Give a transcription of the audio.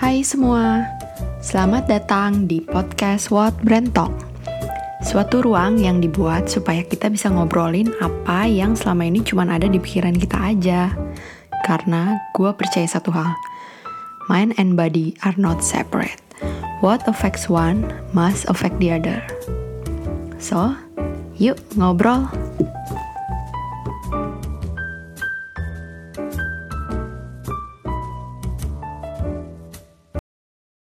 Hai semua, selamat datang di podcast What Brand Talk. Suatu ruang yang dibuat supaya kita bisa ngobrolin apa yang selama ini cuma ada di pikiran kita aja. Karena gue percaya satu hal, mind and body are not separate. What affects one must affect the other. So, yuk ngobrol.